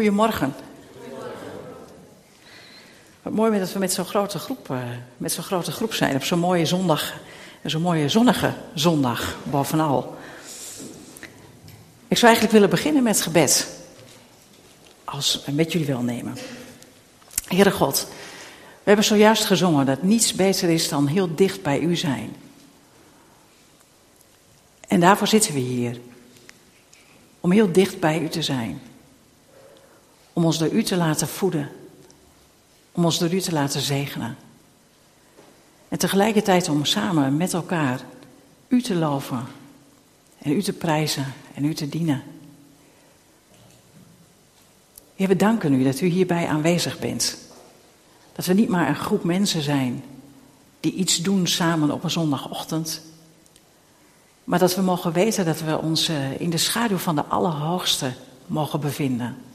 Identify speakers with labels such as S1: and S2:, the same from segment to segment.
S1: Goedemorgen. Wat mooi dat we met zo'n grote groep, uh, met zo'n grote groep zijn op zo'n mooie zondag. Zo'n mooie zonnige zondag bovenal. Ik zou eigenlijk willen beginnen met gebed. Als met jullie wel nemen. Heere God, we hebben zojuist gezongen dat niets beter is dan heel dicht bij u zijn. En daarvoor zitten we hier. Om heel dicht bij u te zijn. Om ons door u te laten voeden. Om ons door u te laten zegenen. En tegelijkertijd om samen met elkaar u te loven. En u te prijzen en u te dienen. We danken u dat u hierbij aanwezig bent. Dat we niet maar een groep mensen zijn die iets doen samen op een zondagochtend. Maar dat we mogen weten dat we ons eh, in de schaduw van de Allerhoogste mogen bevinden.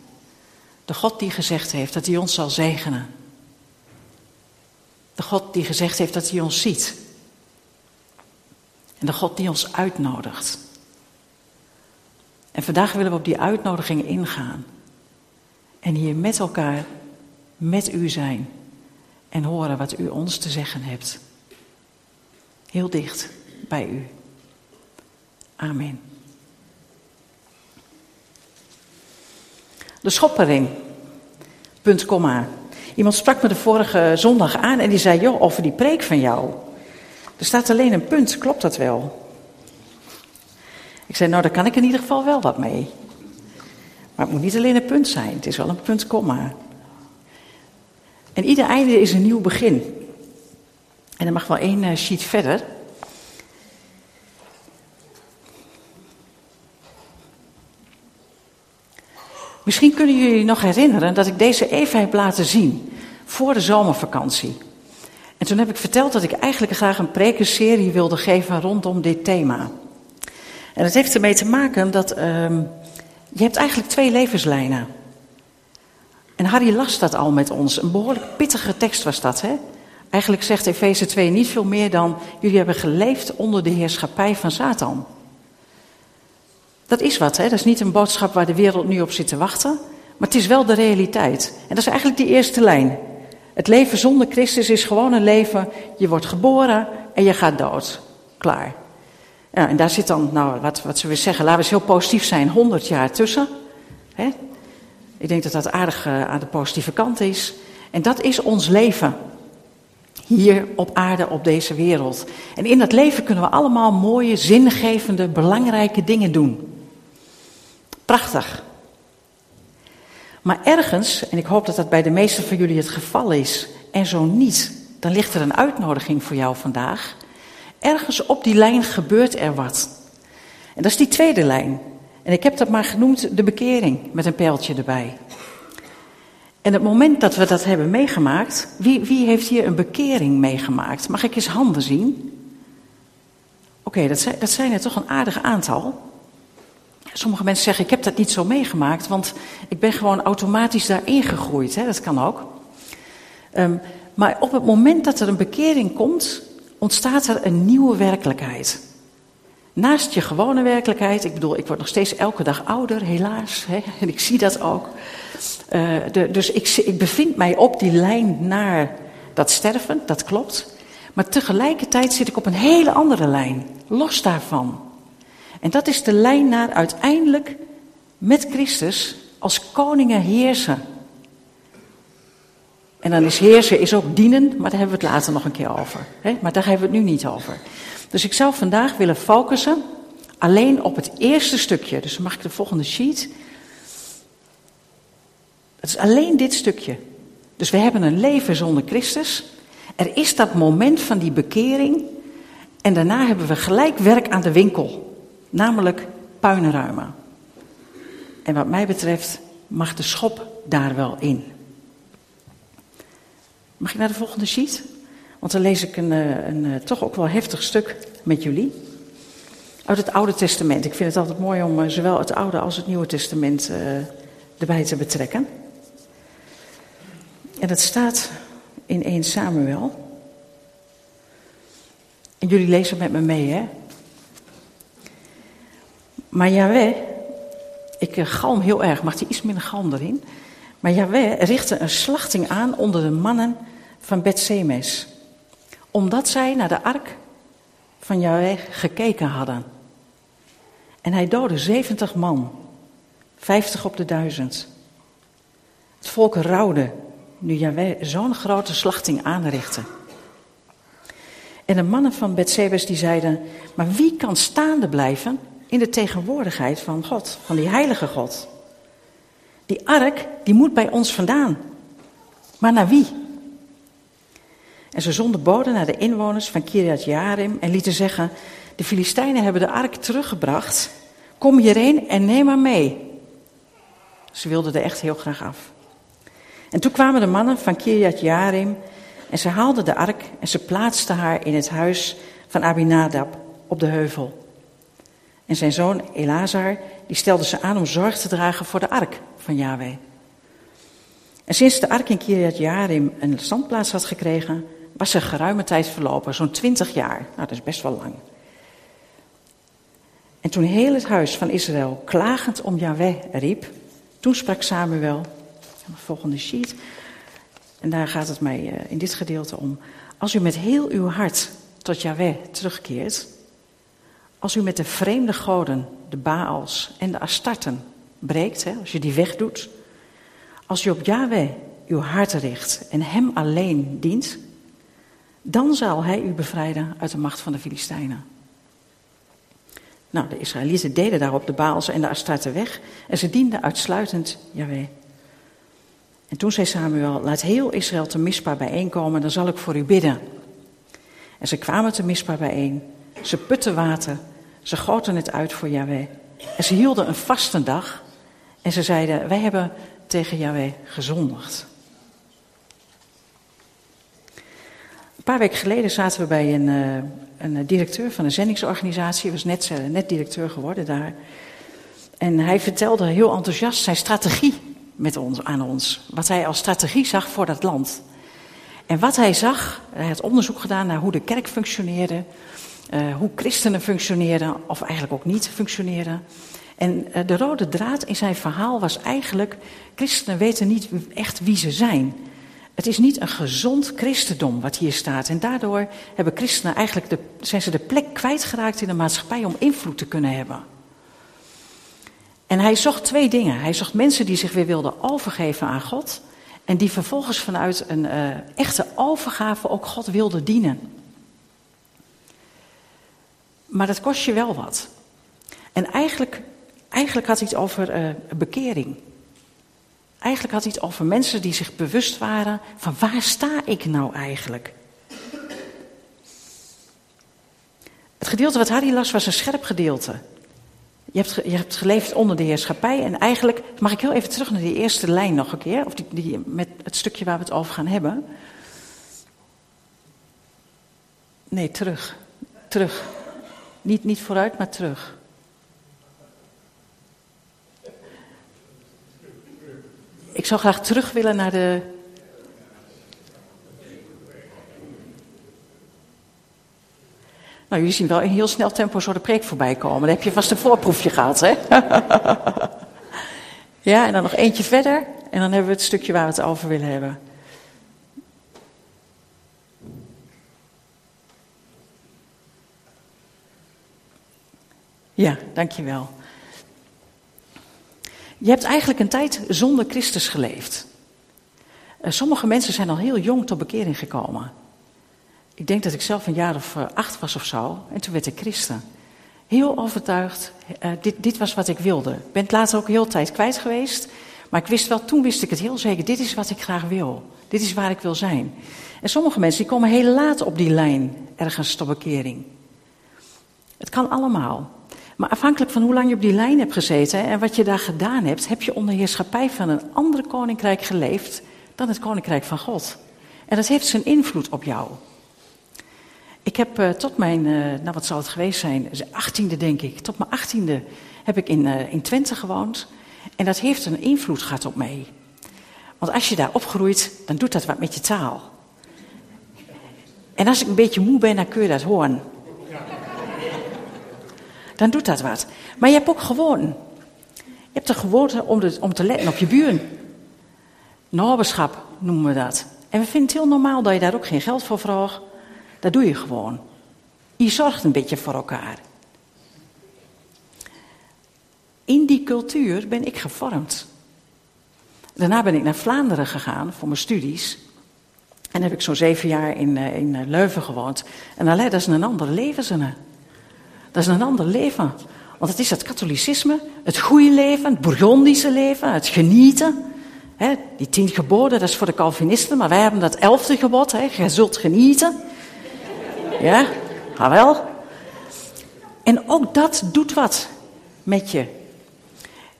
S1: De God die gezegd heeft dat hij ons zal zegenen. De God die gezegd heeft dat hij ons ziet. En de God die ons uitnodigt. En vandaag willen we op die uitnodiging ingaan. En hier met elkaar, met u zijn. En horen wat u ons te zeggen hebt. Heel dicht bij u. Amen. De schoppering. Punt, komma. Iemand sprak me de vorige zondag aan en die zei: Joh, over die preek van jou. Er staat alleen een punt, klopt dat wel? Ik zei: Nou, daar kan ik in ieder geval wel wat mee. Maar het moet niet alleen een punt zijn, het is wel een punt, komma. En ieder einde is een nieuw begin. En er mag wel één eh, sheet verder. Misschien kunnen jullie nog herinneren dat ik deze even heb laten zien voor de zomervakantie. En toen heb ik verteld dat ik eigenlijk graag een prekenserie wilde geven rondom dit thema. En dat heeft ermee te maken dat uh, je hebt eigenlijk twee levenslijnen. En Harry las dat al met ons. Een behoorlijk pittige tekst was dat, hè? Eigenlijk zegt Efeze 2 niet veel meer dan: jullie hebben geleefd onder de heerschappij van Satan. Dat is wat, hè? dat is niet een boodschap waar de wereld nu op zit te wachten, maar het is wel de realiteit. En dat is eigenlijk die eerste lijn. Het leven zonder Christus is gewoon een leven, je wordt geboren en je gaat dood. Klaar. Ja, en daar zit dan, nou, wat, wat zullen we zeggen, laten we eens heel positief zijn, 100 jaar tussen. Hè? Ik denk dat dat aardig uh, aan de positieve kant is. En dat is ons leven. Hier op aarde, op deze wereld. En in dat leven kunnen we allemaal mooie, zingevende, belangrijke dingen doen. Prachtig. Maar ergens, en ik hoop dat dat bij de meesten van jullie het geval is, en zo niet, dan ligt er een uitnodiging voor jou vandaag. Ergens op die lijn gebeurt er wat. En dat is die tweede lijn. En ik heb dat maar genoemd de bekering, met een pijltje erbij. En het moment dat we dat hebben meegemaakt, wie, wie heeft hier een bekering meegemaakt? Mag ik eens handen zien? Oké, dat, zijn, dat zijn er toch een aardig aantal. Sommige mensen zeggen, ik heb dat niet zo meegemaakt, want ik ben gewoon automatisch daarin gegroeid. Hè? Dat kan ook. Um, maar op het moment dat er een bekering komt, ontstaat er een nieuwe werkelijkheid. Naast je gewone werkelijkheid, ik bedoel, ik word nog steeds elke dag ouder, helaas, hè, en ik zie dat ook. De, dus ik, ik bevind mij op die lijn naar dat sterven, dat klopt. Maar tegelijkertijd zit ik op een hele andere lijn, los daarvan. En dat is de lijn naar uiteindelijk met Christus als koningen heersen. En dan is heersen is ook dienen, maar daar hebben we het later nog een keer over. Hè? Maar daar hebben we het nu niet over. Dus ik zou vandaag willen focussen alleen op het eerste stukje. Dus mag ik de volgende sheet. Het is alleen dit stukje. Dus we hebben een leven zonder Christus. Er is dat moment van die bekering. En daarna hebben we gelijk werk aan de winkel namelijk puinruimen. En wat mij betreft mag de schop daar wel in. Mag ik naar de volgende sheet? Want dan lees ik een, eh, een, eh, toch ook wel heftig stuk met jullie. Uit het Oude Testament. Ik vind het altijd mooi om eh, zowel het Oude als het Nieuwe Testament erbij te betrekken. En het staat in 1 Samuel. En jullie lezen met me mee, hè? Maar Yahweh, ik uh, galm heel erg, mag hij iets minder galm erin? Maar Yahweh richtte een slachting aan onder de mannen van Bethsemes. Omdat zij naar de ark van Yahweh gekeken hadden. En hij doodde 70 man, 50 op de duizend. Het volk rouwde nu Yahweh zo'n grote slachting aanrichtte. En de mannen van Bethsebes die zeiden, maar wie kan staande blijven in de tegenwoordigheid van God, van die heilige God? Die ark, die moet bij ons vandaan. Maar naar wie? En ze zonden boden naar de inwoners van Kiriat Jarim en lieten zeggen, de Filistijnen hebben de ark teruggebracht, kom hierheen en neem maar mee. Ze wilden er echt heel graag af. En toen kwamen de mannen van Kiriat Jarim en ze haalden de ark en ze plaatsten haar in het huis van Abinadab op de heuvel. En zijn zoon Elazar, die stelde ze aan om zorg te dragen voor de ark van Yahweh. En sinds de ark in Kiriat Jarim een standplaats had gekregen, was er geruime tijd verlopen, zo'n twintig jaar. Nou, dat is best wel lang. En toen heel het huis van Israël klagend om Yahweh riep, toen sprak Samuel, de volgende sheet, en daar gaat het mij eh, in dit gedeelte om. Als u met heel uw hart tot Yahweh terugkeert, als u met de vreemde goden, de Baals en de Astarten breekt, hè, als je die wegdoet, als u op Yahweh uw hart richt en Hem alleen dient, dan zal Hij u bevrijden uit de macht van de Filistijnen. Nou, de Israëlieten deden daarop de Baals en de Astarten weg en ze dienden uitsluitend Yahweh. En toen zei Samuel, laat heel Israël te Mispa bijeenkomen, dan zal ik voor u bidden. En ze kwamen te Mispa bijeen, ze putten water, ze goten het uit voor Yahweh. En ze hielden een vastendag en ze zeiden, wij hebben tegen Yahweh gezondigd. Een paar weken geleden zaten we bij een, uh, een directeur van een zendingsorganisatie. Hij was net, uh, net directeur geworden daar. En hij vertelde heel enthousiast zijn strategie met ons, aan ons. Wat hij als strategie zag voor dat land. En wat hij zag, hij had onderzoek gedaan naar hoe de kerk functioneerde, uh, hoe christenen functioneerden, of eigenlijk ook niet functioneerden. En uh, de rode draad in zijn verhaal was eigenlijk: christenen weten niet echt wie ze zijn. Het is niet een gezond christendom wat hier staat. En daardoor hebben christenen eigenlijk de, zijn ze de plek kwijtgeraakt in de maatschappij om invloed te kunnen hebben. En hij zocht twee dingen. Hij zocht mensen die zich weer wilden overgeven aan God. En die vervolgens vanuit een uh, echte overgave ook God wilden dienen. Maar dat kost je wel wat. En eigenlijk, eigenlijk had hij het over uh, bekering. Eigenlijk had hij het over mensen die zich bewust waren van waar sta ik nou eigenlijk? Het gedeelte wat Harry las was een scherp gedeelte. Je hebt, je hebt geleefd onder de heerschappij. En eigenlijk mag ik heel even terug naar die eerste lijn nog een keer. Of die, die, met het stukje waar we het over gaan hebben. Nee, terug. Terug. Niet, niet vooruit, maar terug. Ik zou graag terug willen naar de Nou, jullie zien wel in heel snel tempo zo de preek voorbij komen. Dan heb je vast een voorproefje gehad, hè? ja, en dan nog eentje verder. En dan hebben we het stukje waar we het over willen hebben. Ja, dankjewel. Je hebt eigenlijk een tijd zonder Christus geleefd. Eh, sommige mensen zijn al heel jong tot bekering gekomen. Ik denk dat ik zelf een jaar of uh, acht was of zo. En toen werd ik christen. Heel overtuigd. Uh, dit, dit was wat ik wilde. Ik ben het later ook heel tijd kwijt geweest. Maar ik wist wel, toen wist ik het heel zeker. Dit is wat ik graag wil. Dit is waar ik wil zijn. En sommige mensen die komen heel laat op die lijn ergens tot bekering. Het kan allemaal. Maar afhankelijk van hoe lang je op die lijn hebt gezeten en wat je daar gedaan hebt, heb je onder heerschappij van een ander koninkrijk geleefd dan het koninkrijk van God. En dat heeft zijn invloed op jou. Ik heb uh, tot mijn, uh, nou wat zal het geweest zijn, achttiende denk ik, tot mijn achttiende heb ik in, uh, in Twente gewoond. En dat heeft een invloed gehad op mij. Want als je daar opgroeit, dan doet dat wat met je taal. En als ik een beetje moe ben, dan kun je dat horen. Dan doet dat wat. Maar je hebt ook gewoon. Je hebt de gewoonte om, om te letten op je buren. Naberschap noemen we dat. En we vinden het heel normaal dat je daar ook geen geld voor vraagt. Dat doe je gewoon. Je zorgt een beetje voor elkaar. In die cultuur ben ik gevormd. Daarna ben ik naar Vlaanderen gegaan voor mijn studies. En heb ik zo'n zeven jaar in, eh, in eh, Leuven gewoond. En dan dat is een ander leven. Dat is een ander leven. Want het is het katholicisme, het goede leven, het Bourgondische leven, het genieten. die tien geboden, dat is voor de Calvinisten, maar wij hebben dat elfde gebod. He, je zult genieten. Ja, ga wel. En ook dat doet wat met je.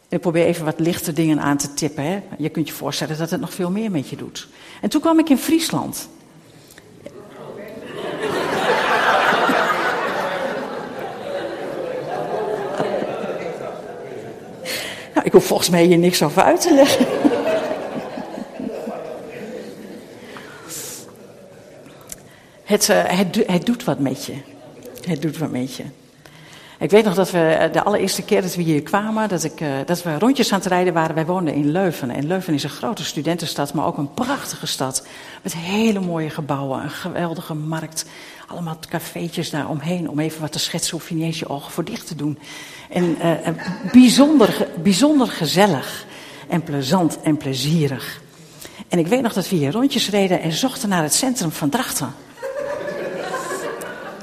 S1: ik probeer even wat lichte dingen aan te tippen. Hè. Je kunt je voorstellen dat het nog veel meer met je doet. En toen kwam ik in Friesland. Ik hoef volgens mij hier niks over uit te leggen. het, het, het doet wat met je. Het doet wat met je. Ik weet nog dat we eh, de allereerste keer dat we hier kwamen, dat, ik, uh, dat we rondjes aan het rijden waren. Wij woonden in Leuven. En Leuven is een grote studentenstad, maar ook een prachtige stad. Met hele mooie gebouwen, een geweldige markt. Allemaal cafeetjes daar omheen om even wat te schetsen, hoef je niet je ogen voor dicht te doen. En uh, bijzonder, bijzonder gezellig en plezant en plezierig. En ik weet nog dat we hier rondjes reden en zochten naar het centrum van Drachten.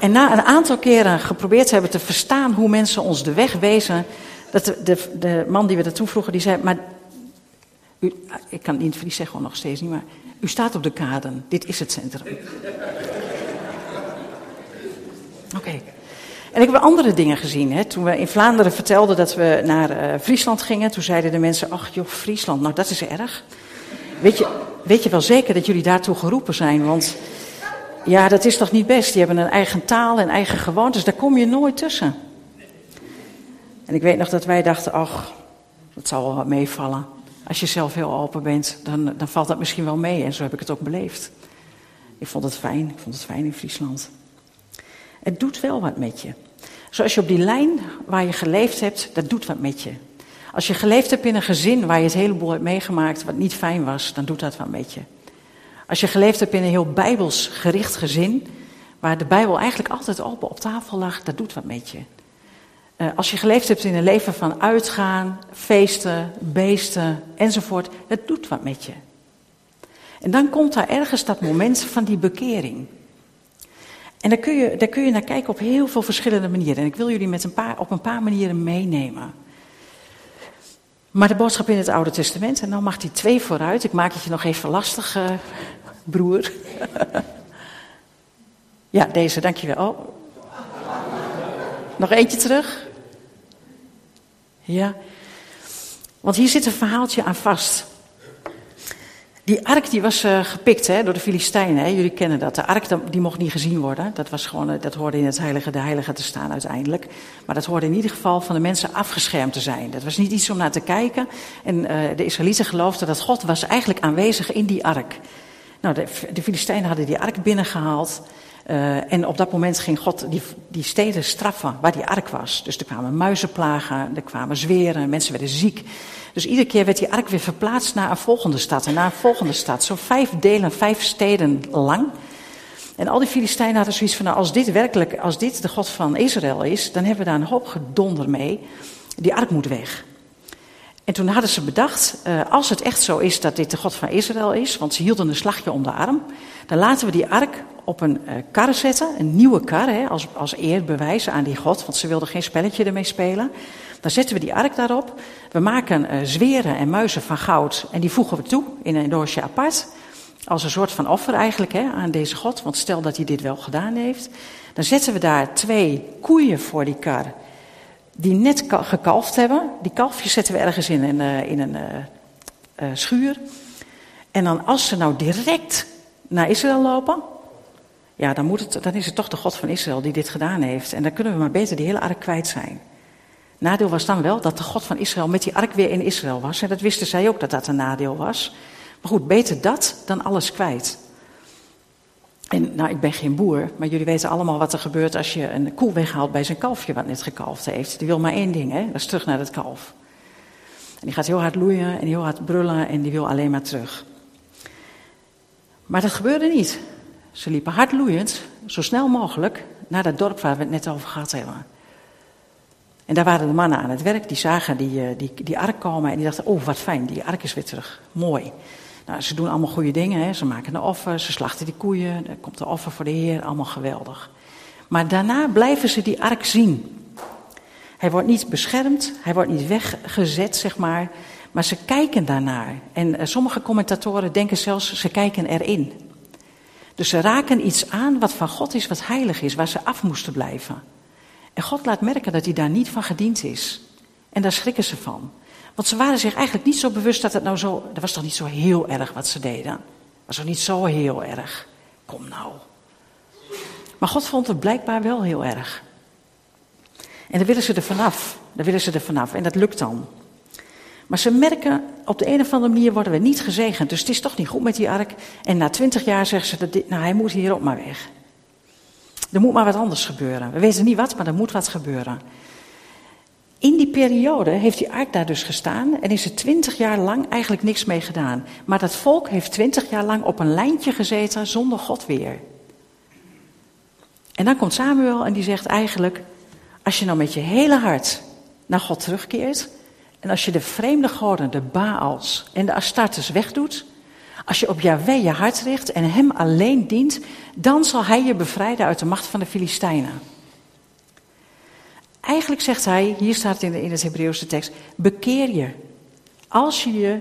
S1: En na een aantal keren geprobeerd hebben te verstaan hoe mensen ons de weg wezen, dat de, de, de man die we daartoe vroegen, die zei, maar u, ik kan niet Fries zeggen, nog steeds niet, maar u staat op de kaden, dit is het centrum. Oké. En ik heb andere dingen gezien. Hè. Toen we in Vlaanderen vertelden dat we naar uh, Friesland gingen, toen zeiden de mensen, ach joh, Friesland, nou dat is erg. Weet je, weet je wel zeker dat jullie daartoe geroepen zijn, want ja, dat is toch niet best? Die hebben een eigen taal en eigen gewoontes, daar kom je nooit tussen. En ik weet nog dat wij dachten, ach, dat zal wel wat meevallen. Als je zelf heel open bent, dan, dan valt dat misschien wel mee. En zo heb ik het ook beleefd. Ik vond het fijn, ik vond het fijn in Friesland. Het doet wel wat met je. Zoals je op die lijn waar je geleefd hebt, dat doet wat met je. Als je geleefd hebt in een gezin waar je het heleboel hebt meegemaakt wat niet fijn was, dan doet dat wat met je. Als je geleefd hebt in een heel bijbels gericht gezin, waar de Bijbel eigenlijk altijd open op tafel lag, dat doet wat met je. Uh, als je geleefd hebt in een leven van uitgaan, feesten, beesten enzovoort, dat doet wat met je. En dan komt daar ergens dat moment van die bekering. En daar kun, je, daar kun je naar kijken op heel veel verschillende manieren. En ik wil jullie met een paar, op een paar manieren meenemen. Maar de boodschap in het Oude Testament, en dan mag die twee vooruit. Ik maak het je nog even lastig, uh, broer. ja, deze, dankjewel. Oh. Nog eentje terug. Ja. Want hier zit een verhaaltje aan vast. Die ark die was uh, gepikt hè, door de Filistijnen. Hè. Jullie kennen dat. De ark die mocht niet gezien worden. Dat, was gewoon, eh, dat hoorde in het heilige de heilige te staan uiteindelijk. Maar dat hoorde in ieder geval van de mensen afgeschermd te zijn. Dat was niet iets om naar te kijken. En uh, de Israëlieten geloofden dat God was eigenlijk aanwezig in die ark. Nou, de, de Filistijnen hadden die ark binnengehaald. Uh, en op dat moment ging God die, die steden straffen waar die ark was. Dus er kwamen muizenplagen, er kwamen zweren, mensen werden ziek. Dus iedere keer werd die ark weer verplaatst naar een volgende stad en naar een volgende stad. Zo vijf delen, vijf steden lang. En al die Filistijnen hadden zoiets van, nou, als dit werkelijk, als dit de God van Israël is, dan hebben we daar een hoop gedonder mee. Die ark moet weg. En toen hadden ze bedacht, uh, als het echt zo is dat dit de God van Israël is, want ze hielden een slagje om de arm, dan laten we die ark op een uh, kar zetten, een nieuwe kar, hè, als, als eerbewijs aan die God, want ze wilden geen spelletje ermee spelen. Dan zetten we die ark daarop. We maken uh, zweren en muizen van goud en die voegen we toe in een doosje apart. Als een soort van offer eigenlijk hè, aan deze God, want stel dat hij dit wel gedaan heeft. Dan zetten we daar twee koeien voor die kar die net gekalfd hebben. Die kalfjes zetten we ergens in een, uh, in een uh, uh, schuur. En dan als ze nou direct naar Israël lopen, ja, dan, moet het, dan is het toch de God van Israël die dit gedaan heeft. En dan kunnen we maar beter die hele ark kwijt zijn. Nadeel was dan wel dat de God van Israël met die ark weer in Israël was. En dat wisten zij ook dat dat een nadeel was. Maar goed, beter dat dan alles kwijt. En nou, ik ben geen boer, maar jullie weten allemaal wat er gebeurt als je een koe weghaalt bij zijn kalfje wat net gekalfd heeft. Die wil maar één ding, hè? dat is terug naar het kalf. En die gaat heel hard loeien en heel hard brullen en die wil alleen maar terug. Maar dat gebeurde niet. Ze liepen hard loeiend, zo snel mogelijk, naar dat dorp waar we het net over gehad hebben. En daar waren de mannen aan het werk, die zagen die, eh, die, die ark komen en die dachten, oh wat fijn, die ark is weer terug. Mooi. Nou, ze doen allemaal goede dingen, hè. ze maken een offer, ze slachten die koeien, er komt een offer voor de Heer, allemaal geweldig. Maar daarna blijven ze die ark zien. Hij wordt niet beschermd, hij wordt niet weggezet, zeg maar, maar ze kijken daarnaar. En eh, sommige commentatoren denken zelfs, ze kijken erin. Dus ze raken iets aan wat van God is, wat heilig is, waar ze af moesten blijven. En God laat merken dat hij daar niet van gediend is. En daar schrikken ze van. Want ze waren zich eigenlijk niet zo bewust dat het nou zo. Dat was toch niet zo heel erg wat ze deden? Was toch niet zo heel erg? Kom nou. Maar God vond het blijkbaar wel heel erg. En dan willen ze er vanaf. Dan willen ze er vanaf. En dat lukt dan. Maar ze merken, op de een of andere manier worden we niet gezegend. Dus het is toch niet goed met die ark. En na twintig jaar zeggen ze, dat dit, nou hij moet hierop maar weg. Er moet maar wat anders gebeuren. We weten niet wat, maar er moet wat gebeuren. In die periode heeft die ark daar dus gestaan en is er twintig jaar lang eigenlijk niks mee gedaan. Maar dat volk heeft twintig jaar lang op een lijntje gezeten zonder God weer. En dan komt Samuel en die zegt eigenlijk, als je nou met je hele hart naar God terugkeert en als je de vreemde goden, de Baals en de Astartes wegdoet, als je op Yahweh je hart richt en hem alleen dient, dan zal hij je bevrijden uit de macht van de Filistijnen. Eigenlijk zegt hij, hier staat het in, de, in het Hebreeuwse tekst, bekeer je. Als je je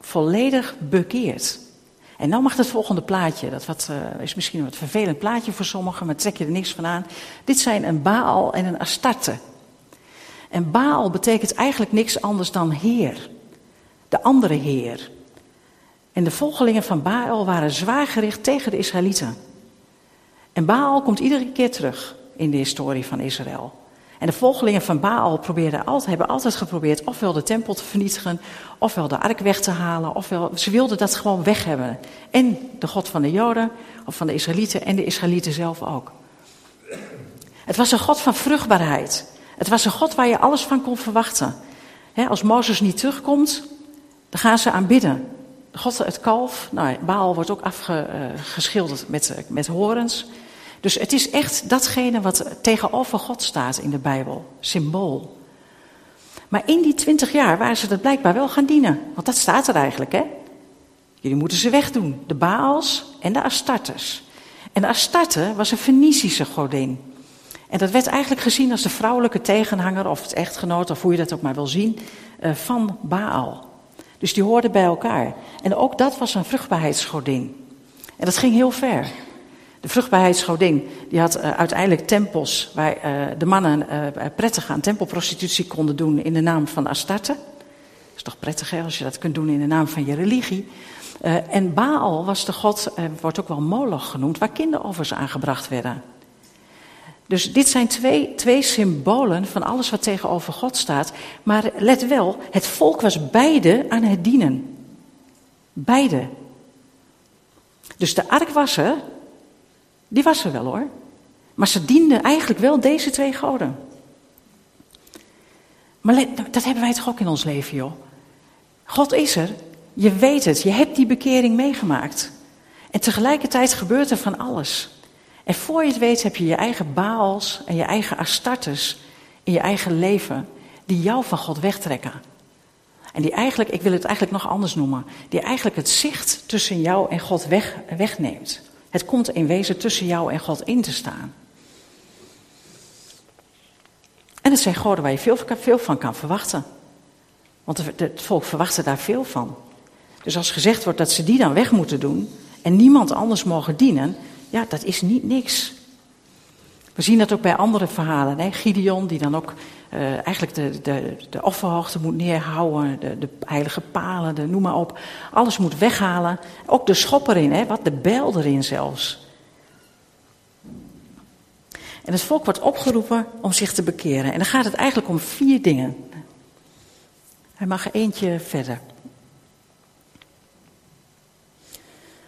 S1: volledig bekeert. En dan mag het volgende plaatje, dat wat, uh, is misschien een wat vervelend plaatje voor sommigen, maar trek je er niks van aan. Dit zijn een Baal en een Astarte. En Baal betekent eigenlijk niks anders dan Heer, de andere Heer. En de volgelingen van Baal waren zwaar gericht tegen de Israëlieten. En Baal komt iedere keer terug in de historie van Israël. En de volgelingen van Baal probeerden altijd, hebben altijd geprobeerd ofwel de tempel te vernietigen, ofwel de ark weg te halen, ofwel ze wilden dat gewoon weg hebben. En de God van de Joden, of van de Israëlieten en de Israëlieten zelf ook. Het was een God van vruchtbaarheid. Het was een God waar je alles van kon verwachten. als Mozes niet terugkomt, dan gaan ze aanbidden. God het kalf, nou, Baal wordt ook afgeschilderd eh, met, met horens. Dus het is echt datgene wat tegenover God staat in de Bijbel, symbool. Maar in die twintig jaar waren ze dat blijkbaar wel gaan dienen. Want dat staat er eigenlijk, hè? Jullie moeten ze wegdoen. De Baals en de Astartes. En de Astarte was een Fenicische godin. En dat werd eigenlijk gezien als de vrouwelijke tegenhanger, of het echtgenoot, of hoe je dat ook maar wil zien, eh, van Baal. Dus die hoorden bij elkaar. En ook dat was een vruchtbaarheidsgodin. En dat ging heel ver. De vruchtbaarheidsgodin die had uh, uiteindelijk tempels waar uh, de mannen uh, prettig aan tempelprostitutie konden doen in de naam van Astarte. Dat is toch prettig hè, als je dat kunt doen in de naam van je religie. en Baal was de god, wordt ook wel Moloch genoemd, waar kinderoffers aangebracht werden. Dus dit zijn twee, twee symbolen van alles wat tegenover God staat. Maar let wel, het volk was beide aan het dienen. Beide. Dus de ark was er, die was er wel hoor. Maar ze dienden eigenlijk wel deze twee goden. Maar dat hebben wij toch ook in ons leven, joh. God is er, je weet het, je hebt die bekering meegemaakt. En tegelijkertijd gebeurt er van alles. En voor je het weet heb je je eigen Baals en je eigen Astartes in je eigen leven die jou van God wegtrekken. En die eigenlijk, ik wil het eigenlijk nog anders noemen, die eigenlijk het zicht tussen jou en God weg, wegneemt. Het komt in wezen tussen jou en God in te staan. En het zijn goden waar je veel, veel van kan verwachten. Want het volk verwachtte daar veel van. Dus als gezegd wordt dat ze die dan weg moeten doen en niemand anders mogen dienen, ja, dat is niet niks. We zien dat ook bij andere verhalen. Hè? Gideon, die dan ook uh, eigenlijk de, de, de offerhoogte moet neerhouden, de, de heilige palen, de, noem maar op. Alles moet weghalen. Ook de schop erin, hè? wat de bijl erin zelfs. En het volk wordt opgeroepen om zich te bekeren. En dan gaat het eigenlijk om vier dingen. Hij mag eentje verder.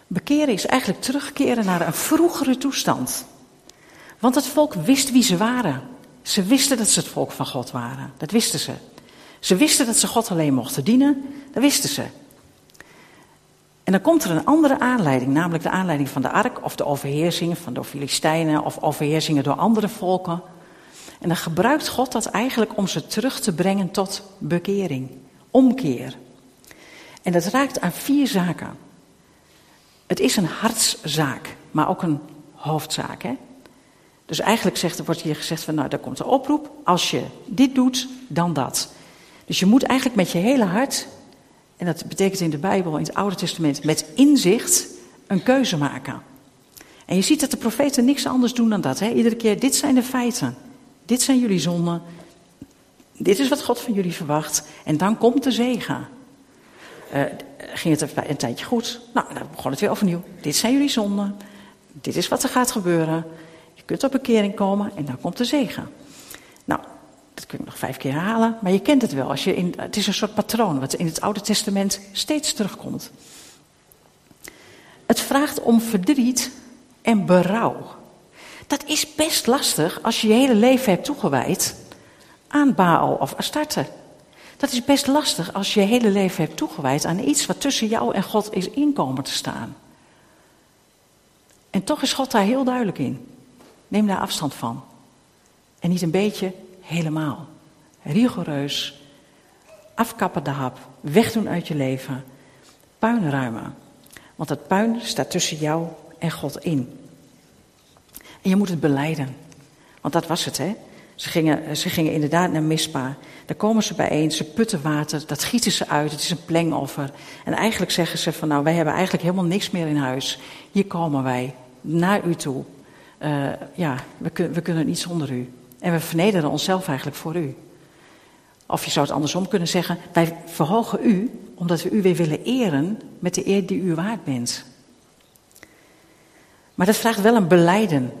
S1: Bekeren is eigenlijk terugkeren naar een vroegere toestand. Want het volk wist wie ze waren. Ze wisten dat ze het volk van God waren. Dat wisten ze. Ze wisten dat ze God alleen mochten dienen, dat wisten ze. En dan komt er een andere aanleiding, namelijk de aanleiding van de ark of de overheersingen van de Filistijnen of overheersingen door andere volken. En dan gebruikt God dat eigenlijk om ze terug te brengen tot bekering, omkeer. En dat raakt aan vier zaken. Het is een hartszaak, maar ook een hoofdzaak. Hè? Dus eigenlijk zegt, wordt hier gezegd van, nou, daar komt de oproep. Als je dit doet, dan dat. Dus je moet eigenlijk met je hele hart, en dat betekent in de Bijbel, in het Oude Testament, met inzicht een keuze maken. En je ziet dat de profeten niks anders doen dan dat. Hè? Iedere keer, dit zijn de feiten. Dit zijn jullie zonden. Dit is wat God van jullie verwacht. En dan komt de zegen. Uh, ging het een tijdje goed? Nou, dan begon het weer overnieuw. Dit zijn jullie zonden. Dit is wat er gaat gebeuren. Kunt op bekering komen en dan komt de zegen. Nou, dat kun je nog vijf keer herhalen, maar je kent het wel. Als je in, het is een soort patroon wat in het Oude Testament steeds terugkomt. Het vraagt om verdriet en berouw. Dat is best lastig als je je hele leven hebt toegewijd aan Baal of Astarte. Dat is best lastig als je je hele leven hebt toegewijd aan iets wat tussen jou en God is inkomen te staan. En toch is God daar heel duidelijk in. Neem daar afstand van. En niet een beetje, helemaal. Rigoureus. Afkappen de hap. Wegdoen uit je leven. Puin ruimen. Want het puin staat tussen jou en God in. En je moet het beleiden. Want dat was het, hè? Ze gingen, ze gingen inderdaad naar Mispa. Daar komen ze bijeen, ze putten water, dat gieten ze uit, het is een plengoffer. En eigenlijk zeggen ze van nou, wij hebben eigenlijk helemaal niks meer in huis. Hier komen wij, naar u toe. Uh, ja, we, kun, we kunnen niet zonder u. En we vernederen onszelf eigenlijk voor u. Of je zou het andersom kunnen zeggen, wij verhogen u omdat we u weer willen eren met de eer die u waard bent. Maar dat vraagt wel een beleiden.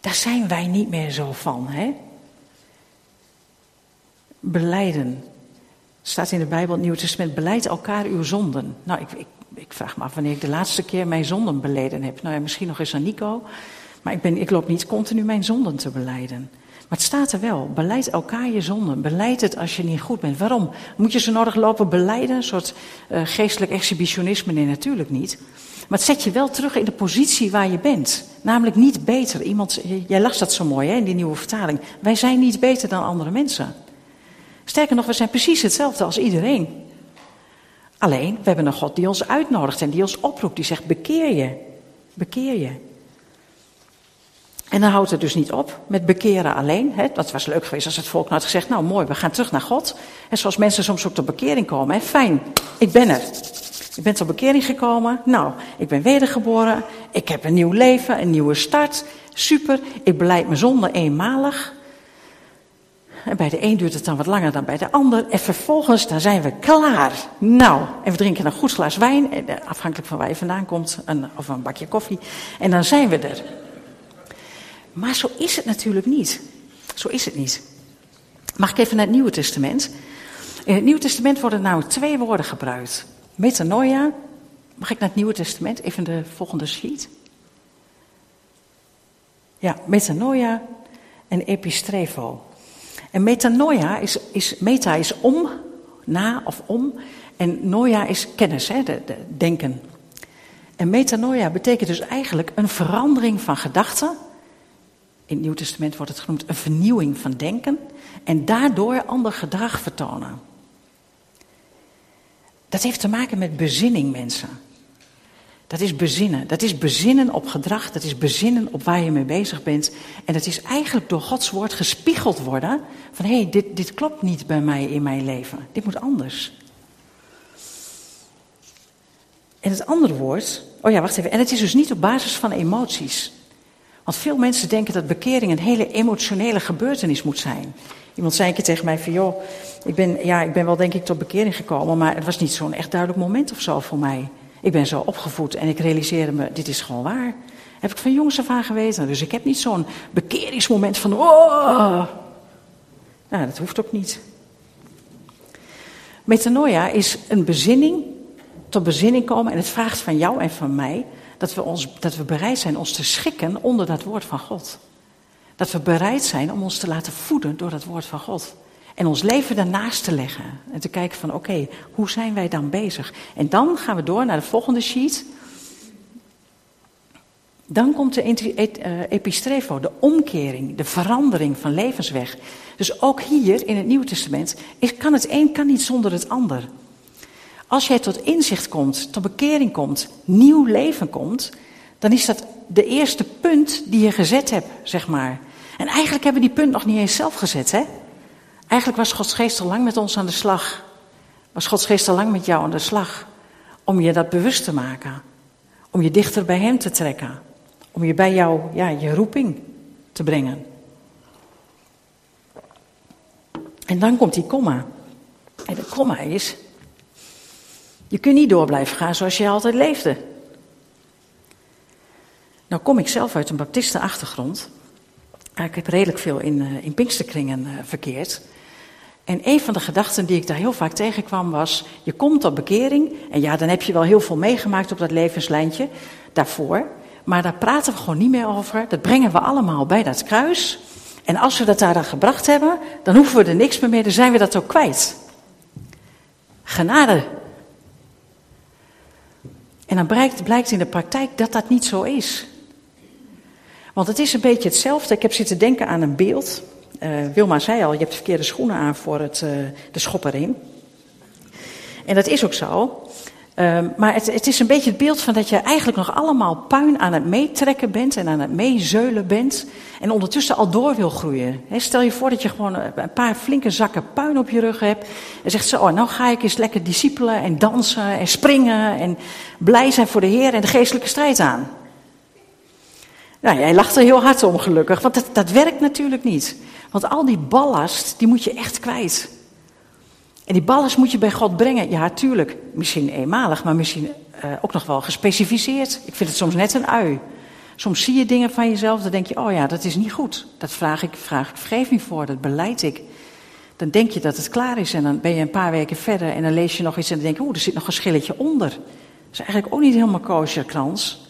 S1: Daar zijn wij niet meer zo van, hè? Beleiden. Staat in de Bijbel, het Nieuwe Testament, beleid elkaar uw zonden. Nou, ik, ik, vraag me af wanneer ik de laatste keer mijn zonden beleden heb. Nou ja, misschien nog eens aan Nico. Maar ik, ben, ik loop niet continu mijn zonden te beleiden. Maar het staat er wel. Beleid elkaar je zonden. Beleid het als je niet goed bent. Waarom? Moet je ze nodig lopen beleiden? Een soort uh, geestelijk exhibitionisme? Nee, natuurlijk niet. Maar het zet je wel terug in de positie waar je bent. Namelijk niet beter. Iemand, jij las dat zo mooi hè, in die nieuwe vertaling. Wij zijn niet beter dan andere mensen. Sterker nog, we zijn precies hetzelfde als iedereen. Alleen, we hebben een God die ons uitnodigt en die ons oproept. Die zegt, bekeer je. Bekeer je. En dan houdt het dus niet op met bekeren alleen. Hè. Dat was leuk geweest als het volk nou had gezegd, nou mooi, we gaan terug naar God. En zoals mensen soms ook tot bekering komen. Hè. Fijn, ik ben er. Ik ben tot bekering gekomen. Nou, ik ben wedergeboren. Ik heb een nieuw leven, een nieuwe start. Super. Ik beleid mijn zonde eenmalig. Bij de een duurt het dan wat langer dan bij de ander. En vervolgens, dan zijn we klaar. Nou, en we drinken een goed glas wijn. Eh, afhankelijk van waar je vandaan komt. Een, of een bakje koffie. En dan zijn we er. Maar zo is het natuurlijk niet. Zo is het niet. Mag ik even naar het Nieuwe Testament? In het Nieuwe Testament worden nou twee woorden gebruikt. Metanoia. Mag ik naar het Nieuwe Testament? Even de volgende sheet. Ja, metanoia en epistrefo. En metanoia is, is, meta is om, na of om. En noia is kennis, hè, de, de denken. En metanoia betekent dus eigenlijk een verandering van gedachten. In het Nieuw Testament wordt het genoemd een vernieuwing van denken. En daardoor ander gedrag vertonen. Dat heeft te maken met bezinning, mensen. Dat is bezinnen. Dat is bezinnen op gedrag. Dat is bezinnen op waar je mee bezig bent. En dat is eigenlijk door Gods woord gespiegeld worden. Van hé, hey, dit, dit klopt niet bij mij in mijn leven. Dit moet anders. En het andere woord. Oh ja, wacht even. En het is dus niet op basis van emoties. Want veel mensen denken dat bekering een hele emotionele gebeurtenis moet zijn. Iemand zei een keer tegen mij van joh, ik ben, ja, ik ben wel denk ik tot bekering gekomen, maar het was niet zo'n echt duidelijk moment of zo voor mij. Ik ben zo opgevoed en ik realiseerde me, dit is gewoon waar. Heb ik van jongs af aan geweten. Dus ik heb niet zo'n bekeringsmoment van, oh. Nou, dat hoeft ook niet. Metanoia is een bezinning, tot bezinning komen. En het vraagt van jou en van mij dat we, ons, dat we bereid zijn ons te schikken onder dat woord van God. Dat we bereid zijn om ons te laten voeden door dat woord van God. En ons leven daarnaast te leggen. En te kijken van oké, hoe zijn wij dan bezig? En dan gaan we door naar de volgende sheet. Dan komt de eh, epistrefo, de omkering, de verandering van levensweg. Dus ook hier in het Nieuwe Testament kan het een kan niet zonder het ander. Als jij tot inzicht komt, tot bekering komt, nieuw leven komt, dan is dat de eerste punt die je gezet hebt, zeg maar. En eigenlijk hebben die punt nog niet eens zelf gezet, hè? Eigenlijk was Gods geest al lang met ons aan de slag. Was Gods geest al lang met jou aan de slag. Om je dat bewust te maken. Om je dichter bij Hem te trekken. Om je bij jou, ja, je roeping te brengen. En dan komt die komma. En de komma is, je kunt niet door blijven gaan zoals je altijd leefde. Nou kom ik zelf uit een baptistenachtergrond. Ik heb redelijk veel in, eh, in Pinksterkringen eh, verkeerd. En een van de gedachten die ik daar heel vaak tegenkwam was: je komt op bekering. En ja, dan heb je wel heel veel meegemaakt op dat levenslijntje daarvoor. Maar daar praten we gewoon niet meer over. Dat brengen we allemaal bij dat kruis. En als we dat daar dan gebracht hebben, dan hoeven we er niks meer mee. Dan zijn we dat ook kwijt. Genade. En dan blijkt, blijkt in de praktijk dat dat niet zo is. Want het is een beetje hetzelfde. Ik heb zitten denken aan een beeld. Uh, Wilma zei al, je hebt verkeerde schoenen aan voor het, uh, de schopperin. En dat is ook zo. Uh, maar het, het, is een beetje het beeld van dat je eigenlijk nog allemaal puin aan het meetrekken bent en aan het meezeulen bent. En ondertussen al door wil groeien. Stel je voor dat je gewoon een paar flinke zakken puin op je rug hebt. En zegt zo, oh, nou ga ik eens lekker discipelen en dansen en springen en blij zijn voor de Heer en de geestelijke strijd aan. Nou, jij lacht er heel hard om gelukkig, want dat, dat werkt natuurlijk niet. Want al die ballast, die moet je echt kwijt. En die ballast moet je bij God brengen. Ja, tuurlijk, misschien eenmalig, maar misschien uh, ook nog wel gespecificeerd. Ik vind het soms net een ui. Soms zie je dingen van jezelf, dan denk je, oh ja, dat is niet goed. Dat vraag ik, vraag ik vergeving voor, dat beleid ik. Dan denk je dat het klaar is en dan ben je een paar weken verder en dan lees je nog iets en dan denk je, oeh, er zit nog een schilletje onder. Dat is eigenlijk ook niet helemaal kosher, krans.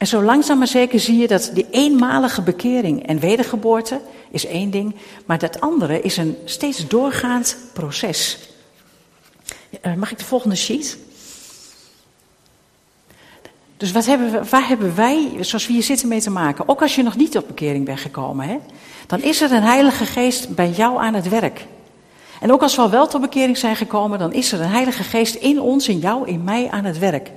S1: En zo langzaam maar zeker zie je dat die eenmalige bekering en wedergeboorte is één ding, maar dat andere is een steeds doorgaand proces. Uh, mag ik de volgende sheet? Dus wat hebben we, waar hebben wij, zoals we hier zitten, mee te maken? Ook als je nog niet op bekering bent gekomen, hè, dan is er een Heilige Geest bij jou aan het werk. En ook als we al wel tot bekering zijn gekomen, dan is er een Heilige Geest in ons, in jou, in mij aan het werk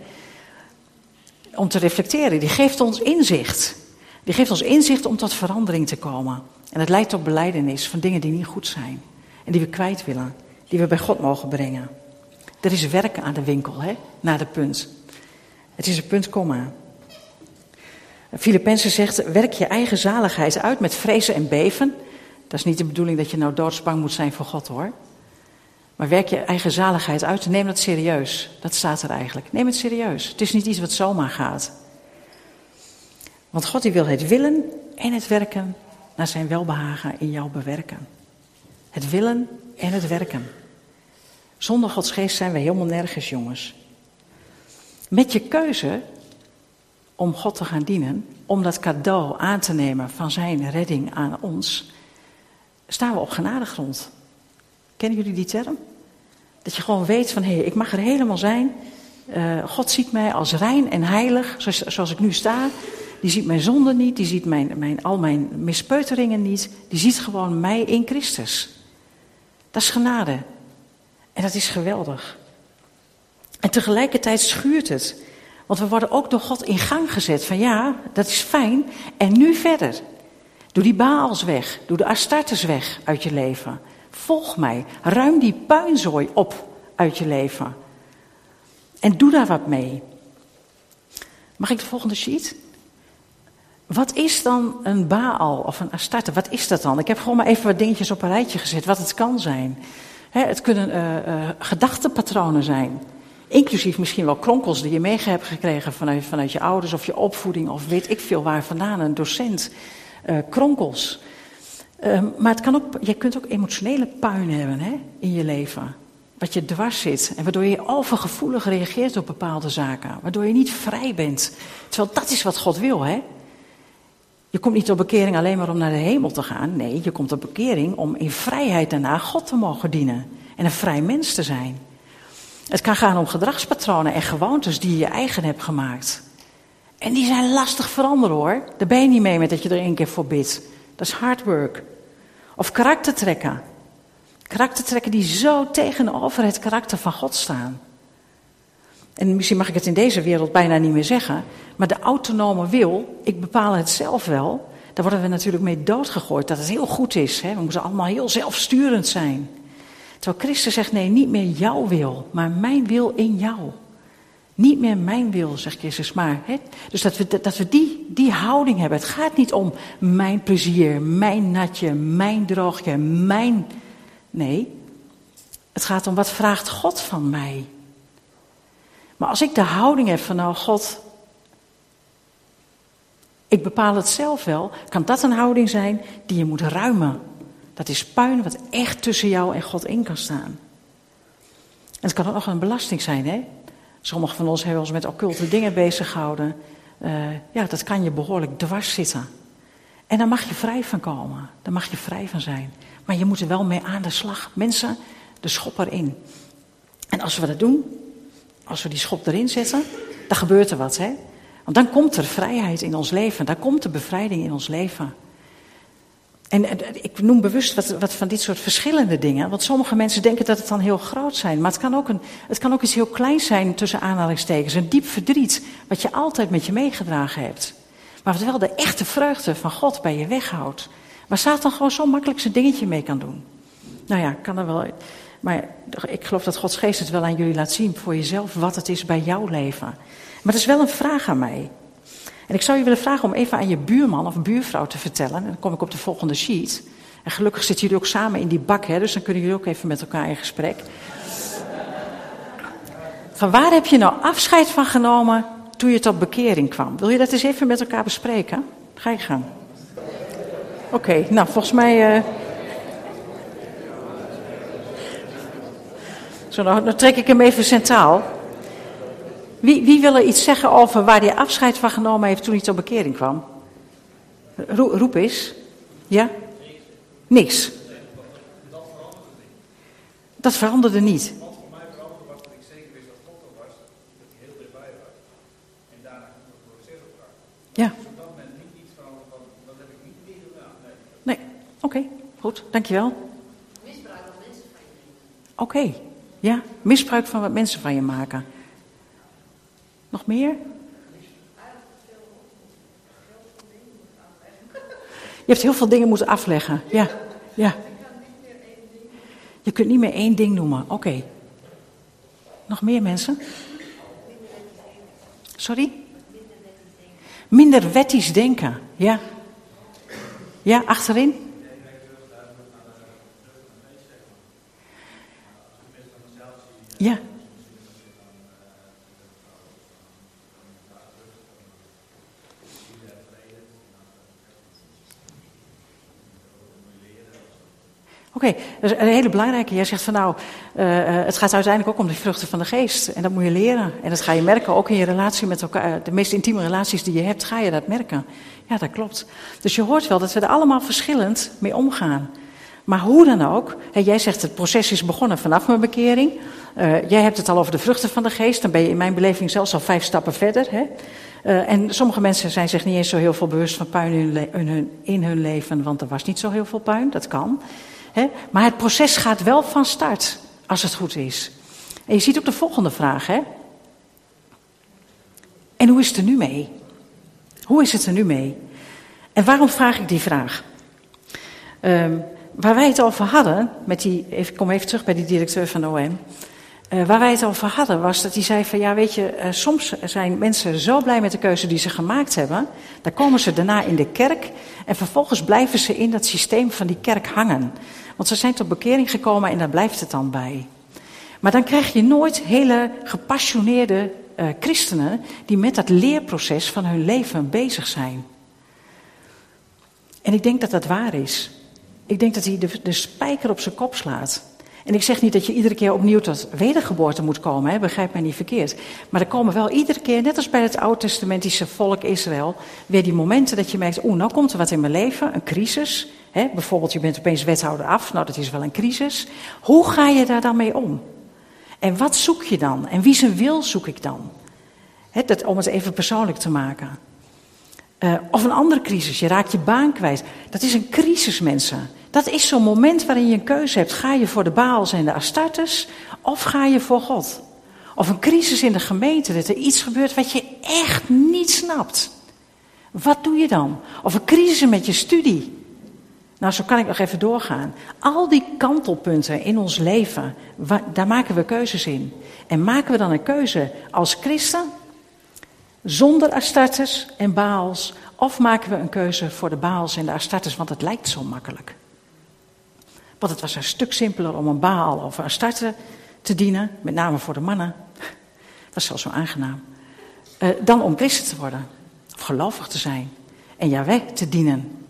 S1: om te reflecteren. Die geeft ons inzicht. Die geeft ons inzicht om tot verandering te komen. En het leidt tot beleidenis van dingen die niet goed zijn. En die we kwijt willen. Die we bij God mogen brengen. Er is werken aan de winkel, hè, naar de punt. Het is een punt, komma. Filippenzen zegt, werk je eigen zaligheid uit met vrezen en beven. Dat is niet de bedoeling dat je nou doodsbang moet zijn voor God hoor. Maar werk je eigen zaligheid uit. Neem dat serieus. Dat staat er eigenlijk. Neem het serieus. Het is niet iets wat zomaar gaat. Want God die wil het willen en het werken naar zijn welbehagen in jou bewerken. Het willen en het werken. Zonder Gods geest zijn we helemaal nergens, jongens. Met je keuze om God te gaan dienen, om dat cadeau aan te nemen van zijn redding aan ons, staan we op genadegrond. Kennen jullie die term? Dat je gewoon weet van hé, ik mag er helemaal zijn. Uh, God ziet mij als rein en heilig, zoals, zoals, ik nu sta. Die ziet mijn zonde niet, die ziet mijn, mijn, al mijn mispeuteringen niet. Die ziet gewoon mij in Christus. Dat is genade. En dat is geweldig. En tegelijkertijd schuurt het. Want we worden ook door God in gang gezet. Van ja, dat is fijn. En nu verder. Doe die Baals weg. Doe de Astartes weg uit je leven. Volg mij. Ruim die puinzooi op uit je leven. En doe daar wat mee. Mag ik de volgende sheet? Wat is dan een Baal of een Astarte? Wat is dat dan? Ik heb gewoon maar even wat dingetjes op een rijtje gezet, wat het kan zijn. het kunnen uh, gedachtenpatronen zijn. Inclusief misschien wel kronkels die je mee hebt gekregen vanuit, vanuit je ouders of je opvoeding of weet ik veel waar vandaan, een docent. Uh, kronkels. Ehm, maar het kan ook, je kunt ook emotionele puin hebben hè, in je leven. Wat je dwars zit. En waardoor je overgevoelig reageert op bepaalde zaken. Waardoor je niet vrij bent. Terwijl dat is wat God wil. Hè? Je komt niet op bekering alleen maar om naar de hemel te gaan. Nee, je komt op bekering om in vrijheid daarna God te mogen dienen. En een vrij mens te zijn. Het kan gaan om gedragspatronen en gewoontes die je eigen hebt gemaakt. En die zijn lastig veranderen hoor. Daar ben je niet mee met dat je er één keer voor bidt. Dat is hard work. Of karaktertrekken. Karaktertrekken die zo tegenover het karakter van God staan. En misschien mag ik het in deze wereld bijna niet meer zeggen. Maar de autonome wil, ik bepaal het zelf wel. Daar worden we natuurlijk mee doodgegooid. Dat het heel goed is. Hè? We moeten allemaal heel zelfsturend zijn. Terwijl Christus zegt: nee, niet meer jouw wil, maar mijn wil in jou. Niet meer mijn wil, zegt Jezus, maar. Hè? Dus dat we, dat we die, die houding hebben. Het gaat niet om mijn plezier, mijn natje, mijn droogje, mijn. Nee, het gaat om wat vraagt God van mij. Maar als ik de houding heb van, nou, God, ik bepaal het zelf wel, kan dat een houding zijn die je moet ruimen. Dat is puin wat echt tussen jou en God in kan staan. En het kan ook nog een belasting zijn, hè? Sommigen van ons hebben ons met occulte dingen bezig gehouden. Uh, ja, dat kan je behoorlijk dwars zitten. En daar mag je vrij van komen. Daar mag je vrij van zijn. Maar je moet er wel mee aan de slag. Mensen, de schop erin. En als we dat doen, als we die schop erin zetten, dan gebeurt er wat, hè? Want dan komt er vrijheid in ons leven. Dan komt er bevrijding in ons leven. En, ik noem bewust wat, wat, van dit soort verschillende dingen. Want sommige mensen denken dat het dan heel groot zijn. Maar het kan ook, een, het kan ook iets heel kleins zijn tussen aanhalingstekens. Een diep verdriet. Wat je altijd met je meegedragen hebt. Maar wat wel de echte vreugde van God bij je weghoudt. Waar Satan gewoon zo makkelijk zijn dingetje mee kan doen. Nou ja, kan er wel. Maar ik geloof dat Gods geest het wel aan jullie laat zien voor jezelf wat het is bij jouw leven. Maar het is wel een vraag aan mij. En ik zou je willen vragen om even aan je buurman of buurvrouw te vertellen. En dan kom ik op de volgende sheet. En gelukkig zitten jullie ook samen in die bak, hè, dus dan kunnen jullie ook even met elkaar in gesprek. Van waar heb je nou afscheid van genomen toen je tot bekering kwam? Wil je dat eens even met elkaar bespreken? Ga je gang. Oké, nou volgens mij. Uh... Zo, nou, trek ik hem even centraal. Wie, wil er iets zeggen over waar hij afscheid van genomen heeft toen hij tot bekering kwam? roep eens. Ja? Niks. Dat veranderde niet. Want voor mij veranderde was dat ik zeker wist dat God er was, dat hij heel dichtbij was. En daarna het proces op Ja. Dus op dat moment niet iets van, dat heb ik niet meer gedaan. Nee, nee. oké, goed, dankjewel. Misbruik van mensen van je Oké, ja, misbruik van wat mensen van je maken. Nog meer? Je hebt heel veel dingen moeten afleggen. Ja, ja. Je kunt niet meer één ding noemen. Oké. Nog meer mensen? Sorry? Minder wettisch denken. Ja. Ja, achterin? Ja. Oké, dat is een hele belangrijke. Jij zegt van nou, uh, het gaat uiteindelijk ook om de vruchten van de geest. En dat moet je leren. En dat ga je merken, ook in je relatie met elkaar. De meest intieme relaties die je hebt, ga je dat merken. Ja, dat klopt. Dus je hoort wel dat we er allemaal verschillend mee omgaan. Maar hoe dan ook, jij zegt het proces is begonnen vanaf mijn bekering. Jij hebt het al over de vruchten van de geest. Dan ben je in mijn beleving zelfs al vijf stappen verder. Hè? En sommige mensen zijn zich niet eens zo heel veel bewust van puin in hun leven, want er was niet zo heel veel puin. Dat kan. Maar het proces gaat wel van start, als het goed is. En je ziet ook de volgende vraag, hè? En hoe is het er nu mee? Hoe is het er nu mee? En waarom vraag ik die vraag? Um, waar wij het over hadden, met die, ik kom even terug bij die directeur van de OM. Uh, waar wij het over hadden was dat hij zei van ja weet je, uh, soms zijn mensen zo blij met de keuze die ze gemaakt hebben. Dan komen ze daarna in de kerk en vervolgens blijven ze in dat systeem van die kerk hangen. Want ze zijn tot bekering gekomen en daar blijft het dan bij. Maar dan krijg je nooit hele gepassioneerde uh, christenen die met dat leerproces van hun leven bezig zijn. En ik denk dat dat waar is. Ik denk dat hij de, de spijker op zijn kop slaat. En ik zeg niet dat je iedere keer opnieuw tot wedergeboorte moet komen, hè, begrijp mij niet verkeerd. Maar er komen wel iedere keer, net als bij het oud-testamentische volk Israël, weer die momenten dat je merkt, oeh, nou komt er wat in mijn leven, een crisis. Hè, bijvoorbeeld, je bent opeens wethouder af, nou dat is wel een crisis. Hoe ga je daar dan mee om? En wat zoek je dan? En wie zijn wil zoek ik dan? Hè, dat, om het even persoonlijk te maken. Uh, of een andere crisis, je raakt je baan kwijt. Dat is een crisis, mensen. Dat is zo'n moment waarin je een keuze hebt. Ga je voor de Baals en de Astartes of ga je voor God? Of een crisis in de gemeente, dat er iets gebeurt wat je echt niet snapt. Wat doe je dan? Of een crisis met je studie. Nou, zo kan ik nog even doorgaan. Al die kantelpunten in ons leven, daar maken we keuzes in. En maken we dan een keuze als christen, zonder Astartes en Baals, of maken we een keuze voor de Baals en de Astartes, want het lijkt zo makkelijk. Want het was een stuk simpeler om een Baal of een Astarte te dienen, met name voor de mannen. Dat was zelfs zo aangenaam. Uh, dan om christen te worden, of gelovig te zijn. En Yahweh te dienen.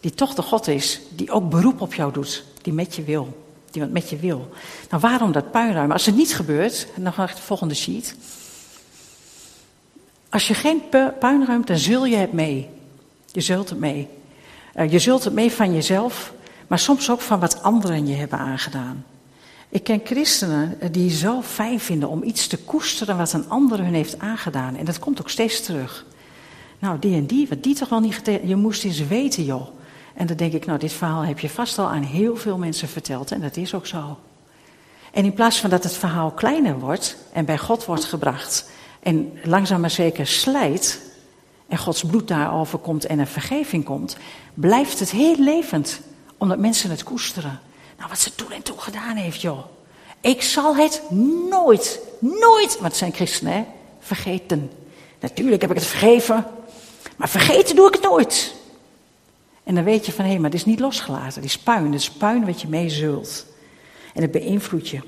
S1: Die toch de God is, die ook beroep op jou doet, die met je wil. Die wat met je wil. Nou, waarom dat puinruim? Als het niet gebeurt, dan ga ik de volgende sheet. Als je geen puin ruimt, dan zul je het mee. Je zult het mee. Uh, je zult het mee van jezelf, maar soms ook van wat anderen je hebben aangedaan. Ik ken christenen die zo fijn vinden om iets te koesteren wat een ander hun heeft aangedaan. En dat komt ook steeds terug. Nou, die en die, wat die toch wel niet Je moest eens weten, joh. En dan denk ik, nou, dit verhaal heb je vast al aan heel veel mensen verteld. En dat is ook zo. En in plaats van dat het verhaal kleiner wordt en bij God wordt gebracht. En langzaam maar zeker slijt. En Gods bloed daarover komt en er vergeving komt. Blijft het heel levend omdat mensen het koesteren. Nou, wat ze toen en toen gedaan heeft, joh. Ik zal het nooit, nooit, want het zijn christenen, hè, vergeten. Natuurlijk heb ik het vergeven, maar vergeten doe ik het nooit. En dan weet je van, hé, maar het is niet losgelaten. Het is puin, het is puin wat je mee zult. En het beïnvloedt je.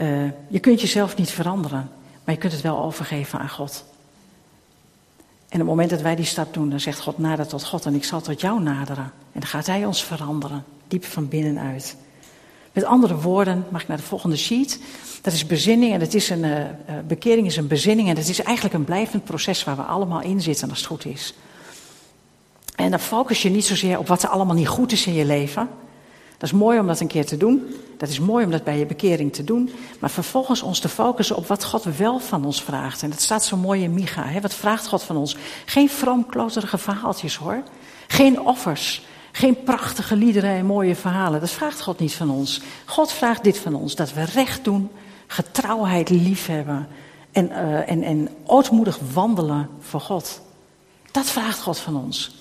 S1: Uh, je kunt jezelf niet veranderen, maar je kunt het wel overgeven aan God. En op het moment dat wij die stap doen, dan zegt God nader tot God en ik zal tot jou naderen. En dan gaat Hij ons veranderen, diep van binnenuit. Met andere woorden, mag ik naar de volgende sheet. Dat is bezinning en dat is een, uh, bekering is een bezinning en dat is eigenlijk een blijvend proces waar we allemaal in zitten als het goed is. En dan focus je niet zozeer op wat er allemaal niet goed is in je leven. Dat is mooi om dat een keer te doen. Dat is mooi om dat bij je bekering te doen. Maar vervolgens ons te focussen op wat God wel van ons vraagt. En dat staat zo mooi in Micha. Hè? Wat vraagt God van ons? Geen vroomkloterige verhaaltjes hoor. Geen offers. Geen prachtige liederen en mooie verhalen. Dat vraagt God niet van ons. God vraagt dit van ons: dat we recht doen, getrouwheid liefhebben en, uh, en, en ootmoedig wandelen voor God. Dat vraagt God van ons.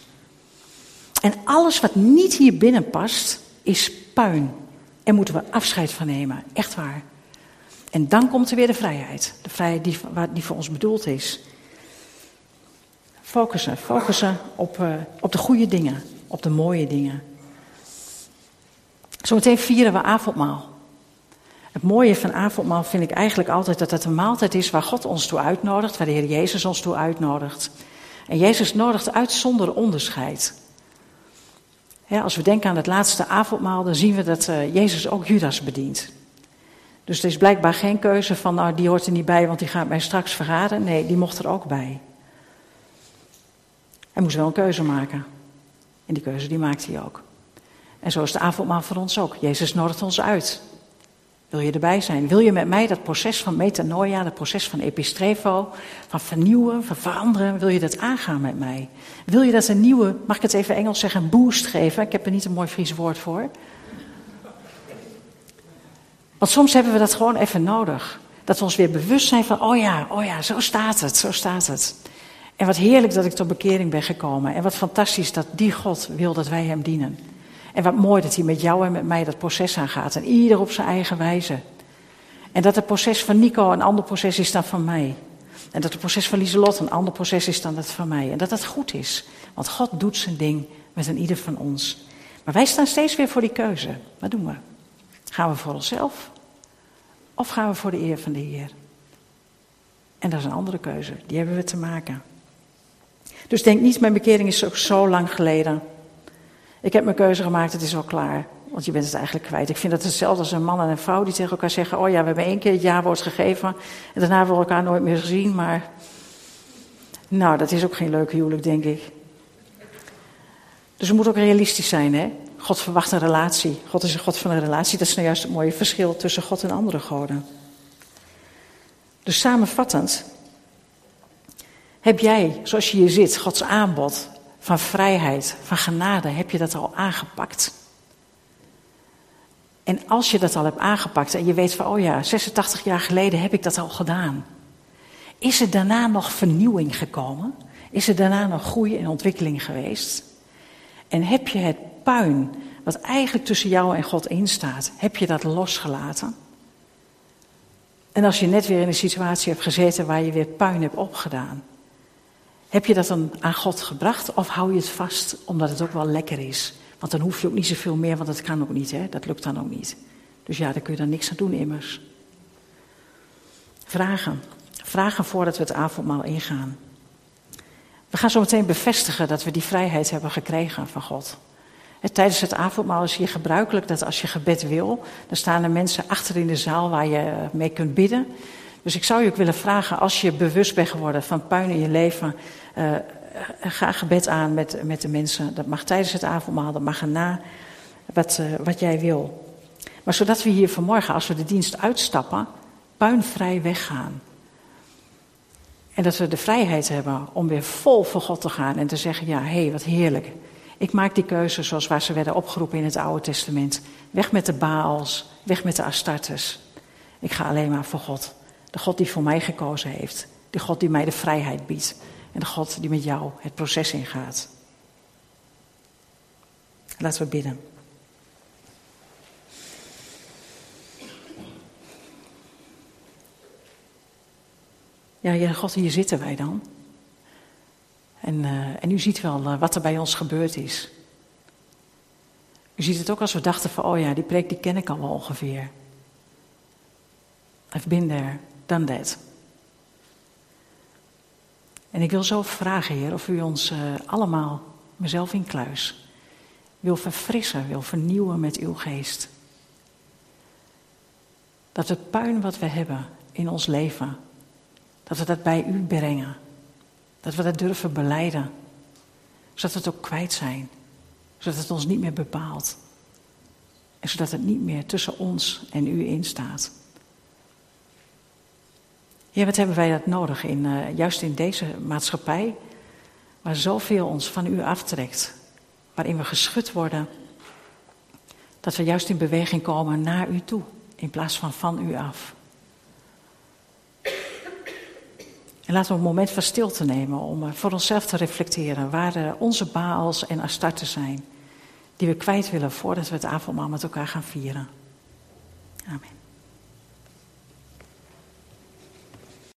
S1: En alles wat niet hier binnen past, is puin. En moeten we afscheid van nemen. Echt waar. En dan komt er weer de vrijheid. De vrijheid die, die voor ons bedoeld is. Focussen, focussen op, uh, op de goede dingen op de mooie dingen. Zometeen vieren we avondmaal. Het mooie van avondmaal vind ik eigenlijk altijd dat het een maaltijd is waar God ons toe uitnodigt, waar de Heer Jezus ons toe uitnodigt. En Jezus nodigt uit zonder onderscheid. Als we denken aan het laatste avondmaal, dan zien we dat uh, Jezus ook Judas bedient. Dus er is blijkbaar geen keuze van, nou die hoort er niet bij, want die gaat mij straks verraden. Nee, die mocht er ook bij. Hij moest wel een keuze maken. En die keuze die maakt hij ook. En zo is de avondmaal voor ons ook. Jezus nodigt ons uit. Wil je erbij zijn? Wil je met mij dat proces van metanoia, dat proces van epistrevo, van vernieuwen, van veranderen, wil je dat aangaan met mij? Wil je dat een nieuwe, mag ik het even Engels zeggen, boost geven? Ik heb er niet een mooi Fries woord voor. Want soms hebben we dat gewoon even nodig. Dat we ons weer bewust zijn van, oh ja, oh ja, zo staat het, zo staat het. En wat heerlijk dat ik tot bekering ben gekomen. En wat fantastisch dat die God wil dat wij Hem dienen. En wat mooi dat Hij met jou en met mij dat proces aangaat. En ieder op zijn eigen wijze. En dat het proces van Nico een ander proces is dan van mij. En dat het proces van Lieselot een ander proces is dan dat van mij. En dat dat goed is. Want God doet zijn ding met een ieder van ons. Maar wij staan steeds weer voor die keuze. Wat doen we? Gaan we voor onszelf? Of gaan we voor de eer van de Heer? En dat is een andere keuze. Die hebben we te maken. Dus denk niet, mijn bekering is ook zo lang geleden. Ik heb mijn keuze gemaakt, het is al klaar. want je bent het eigenlijk kwijt. Ik vind het hetzelfde als een man en een vrouw die tegen elkaar zeggen: Oh ja, we hebben één keer het jaarwoord gegeven. En daarna hebben we elkaar nooit meer gezien. Maar. Nou, dat is ook geen leuke huwelijk, denk ik. Dus we moeten ook realistisch zijn, hè? God verwacht een relatie. God is een God van een relatie. Dat is nou juist het mooie verschil tussen God en andere goden. Dus samenvattend. Heb jij, zoals je hier zit, Gods aanbod van vrijheid, van genade, heb je dat al aangepakt? En als je dat al hebt aangepakt en je weet van, oh ja, 86 jaar geleden heb ik dat al gedaan. Is er daarna nog vernieuwing gekomen? Is er daarna nog groei en ontwikkeling geweest? En heb je het puin, wat eigenlijk tussen jou en God instaat, heb je dat losgelaten? En als je net weer in een situatie hebt gezeten waar je weer puin hebt opgedaan, heb je dat dan aan God gebracht of hou je het vast omdat het ook wel lekker is? Want dan hoef je ook niet zoveel meer, want dat kan ook niet, hè? dat lukt dan ook niet. Dus ja, daar kun je dan niks aan doen immers. Vragen. Vragen voordat we het avondmaal ingaan. We gaan zo meteen bevestigen dat we die vrijheid hebben gekregen van God. Tijdens het avondmaal is hier gebruikelijk dat als je gebed wil, dan staan er mensen achter in de zaal waar je mee kunt bidden. Dus ik zou je ook willen vragen, als je bewust bent geworden van puin in je leven, uh, ga gebed aan met, met de mensen. Dat mag tijdens het avondmaal, dat mag erna, wat, uh, wat jij wil. Maar zodat we hier vanmorgen, als we de dienst uitstappen, puinvrij weggaan. En dat we de vrijheid hebben om weer vol voor God te gaan en te zeggen: Ja, hé, hey, wat heerlijk. Ik maak die keuze zoals waar ze werden opgeroepen in het Oude Testament. Weg met de Baals, weg met de Astartes. Ik ga alleen maar voor God. De God die voor mij gekozen heeft. De God die mij de vrijheid biedt. En God die met jou het proces ingaat. Laten we bidden. Ja, Heer God, hier zitten wij dan. En, uh, en u ziet wel uh, wat er bij ons gebeurd is. U ziet het ook als we dachten van, oh ja, die preek die ken ik al wel ongeveer. I've been there, done that. En ik wil zo vragen, Heer, of u ons uh, allemaal, mezelf in kluis, wil verfrissen, wil vernieuwen met uw geest. Dat het puin wat we hebben in ons leven, dat we dat bij u brengen. Dat we dat durven beleiden. Zodat we het ook kwijt zijn. Zodat het ons niet meer bepaalt. En zodat het niet meer tussen ons en u instaat. Ja, wat hebben wij dat nodig in, uh, juist in deze maatschappij, waar zoveel ons van u aftrekt, waarin we geschud worden, dat we juist in beweging komen naar u toe, in plaats van van u af. En laten we een moment van stilte nemen om eh, voor onszelf te reflecteren waar eh, onze baals en astarten zijn, die we kwijt willen voordat we het avondmaal met elkaar gaan vieren. Amen.